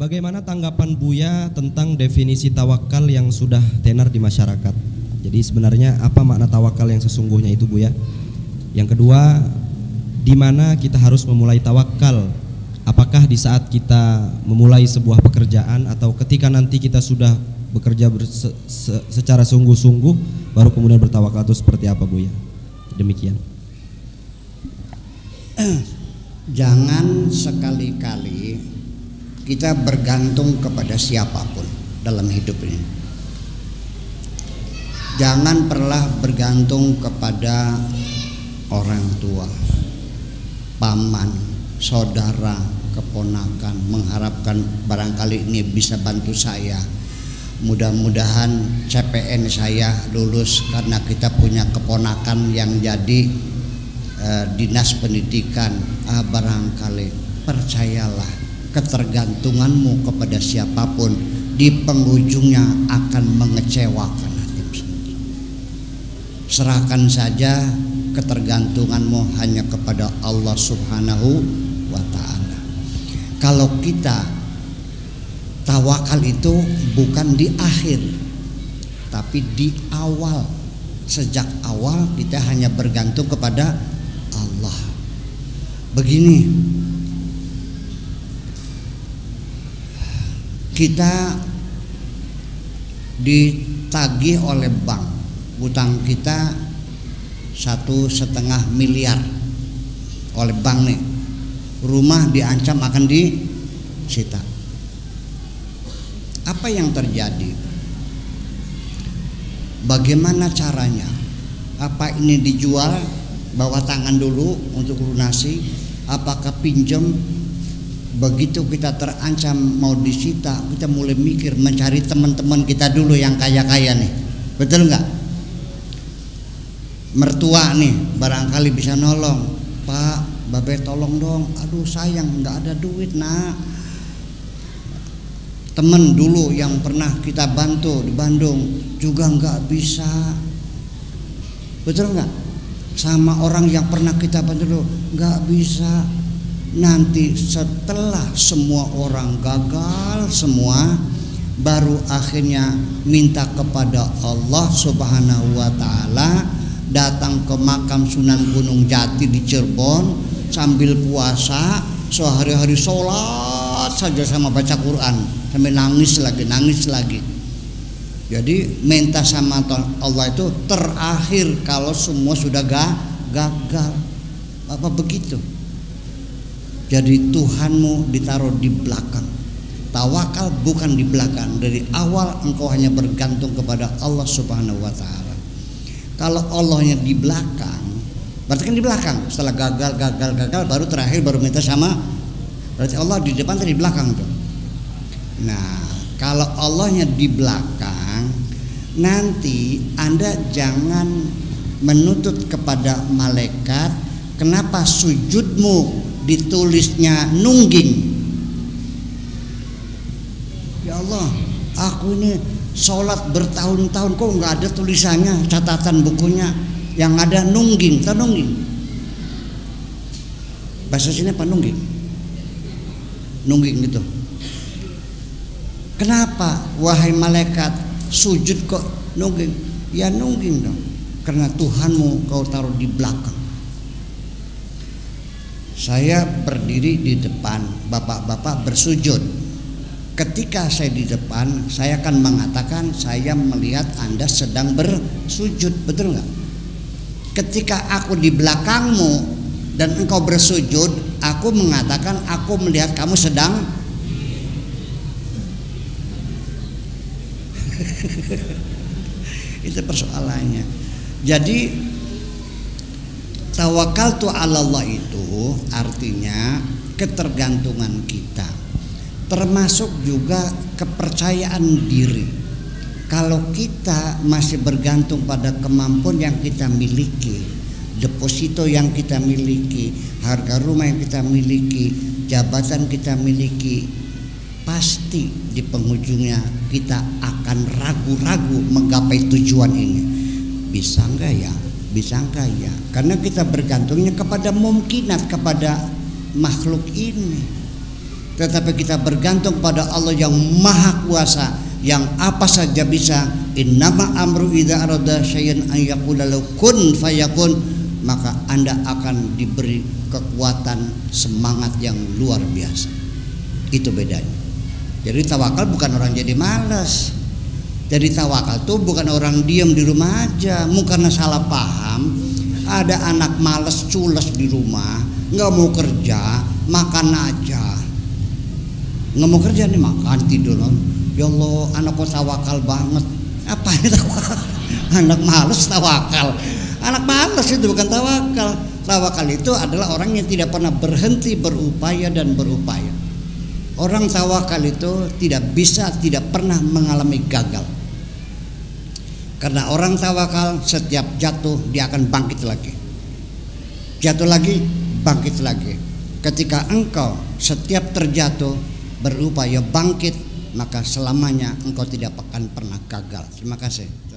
Bagaimana tanggapan Buya tentang definisi tawakal yang sudah tenar di masyarakat? Jadi sebenarnya apa makna tawakal yang sesungguhnya itu Buya? Yang kedua, di mana kita harus memulai tawakal? Apakah di saat kita memulai sebuah pekerjaan atau ketika nanti kita sudah bekerja secara sungguh-sungguh baru kemudian bertawakal atau seperti apa Buya? Demikian. Jangan sekali-kali kita bergantung kepada siapa pun dalam hidup ini. Jangan pernah bergantung kepada orang tua, paman, saudara, keponakan, mengharapkan barangkali ini bisa bantu saya. Mudah-mudahan CPN saya lulus karena kita punya keponakan yang jadi eh, dinas pendidikan. Ah, barangkali percayalah ketergantunganmu kepada siapa pun di penghujungnya akan mengecewakan hatimu sendiri. Serahkan saja ketergantunganmu hanya kepada Allah Subhanahu wa taala. Kalau kita tawakal itu bukan di akhir tapi di awal. Sejak awal kita hanya bergantung kepada Allah. Begini, kita ditagih oleh bank. Utang kita satu setengah miliar oleh bank nih. Rumah diancam akan disita. Apa yang terjadi? Bagaimana caranya? Apa ini dijual bawa tangan dulu untuk lunasi. Apakah pinjam? Begitu kita terancam mau disita kita mulai mikir mencari teman-teman kita dulu yang kaya-kaya nih. Betul nggak? Mertua nih barangkali bisa nolong. Pak babe tolong dong. Aduh sayang nggak ada duit nak. Temen dulu yang pernah kita bantu di Bandung juga nggak bisa. Betul nggak sama orang yang pernah kita bantu dulu. Nggak bisa. Nanti setelah semua orang gagal semua baru akhirnya minta kepada Allah Subhanahu wa taala datang ke makam Sunan Gunung Jati di Cirebon sambil puasa sehari-hari sholat saja sama baca Quran. Sampai nangis lagi nangis lagi jadi minta sama Allah itu terakhir kalau semua sudah gagal apa begitu jadi Tuhanmu ditaruh di belakang. Tawakal bukan di belakang. Dari awal engkau hanya bergantung kepada Allah Subhanahu wa taala. Kalau Allahnya di belakang, berarti kan di belakang. Setelah gagal, gagal, gagal baru terakhir baru minta sama berarti Allah di depan atau di belakang tuh. Nah, kalau Allahnya di belakang, nanti Anda jangan menuntut kepada malaikat kenapa sujudmu ditulisnya nungging? Ya Allah aku ini sholat bertahun-tahun kok nggak ada tulisannya catatan bukunya yang ada nungging tak nungging? Bahasa sini apa nungging? Nungging gitu. Kenapa wahai malaikat sujud kok nungging ya nungging dong karena Tuhanmu kau taruh di belakang saya berdiri di depan bapak-bapak bersujud. Ketika saya di depan, saya akan mengatakan saya melihat Anda sedang bersujud, betul nggak? Ketika aku di belakangmu dan engkau bersujud, aku mengatakan aku melihat kamu sedang itu persoalannya. Jadi tawakal tu Allah itu artinya ketergantungan kita termasuk juga kepercayaan diri kalau kita masih bergantung pada kemampuan yang kita miliki deposito yang kita miliki harga rumah yang kita miliki jabatan kita miliki pasti di penghujungnya kita akan ragu-ragu menggapai tujuan ini. Bisa enggak ya? Bisa kaya karena kita bergantungnya kepada mungkinat kepada makhluk ini. Tetapi kita bergantung pada Allah yang maha kuasa yang apa saja bisa. Innama amru idza arada syai'an an kun fayakun. Maka Anda akan diberi kekuatan semangat yang luar biasa. Itu bedanya jadi tawakal bukan orang jadi malas jadi tawakal tuh bukan orang diam di rumah aja. Mungkin salah paham ada anak malas culas di rumah nggak mau kerja makan aja. Nggak mau kerja nih makan tidur. Ya Allah anak kok tawakal banget. Apa ini tawakal? Anak males tawakal. Anak males itu bukan tawakal. Tawakal itu adalah orang yang tidak pernah berhenti berupaya dan berupaya orang tawakal itu tidak bisa tidak pernah mengalami gagal. Karena orang tawakal setiap jatuh dia akan bangkit lagi. Jatuh lagi bangkit lagi. Ketika engkau setiap terjatuh berupaya bangkit maka selamanya engkau tidak akan pernah gagal. Terima kasih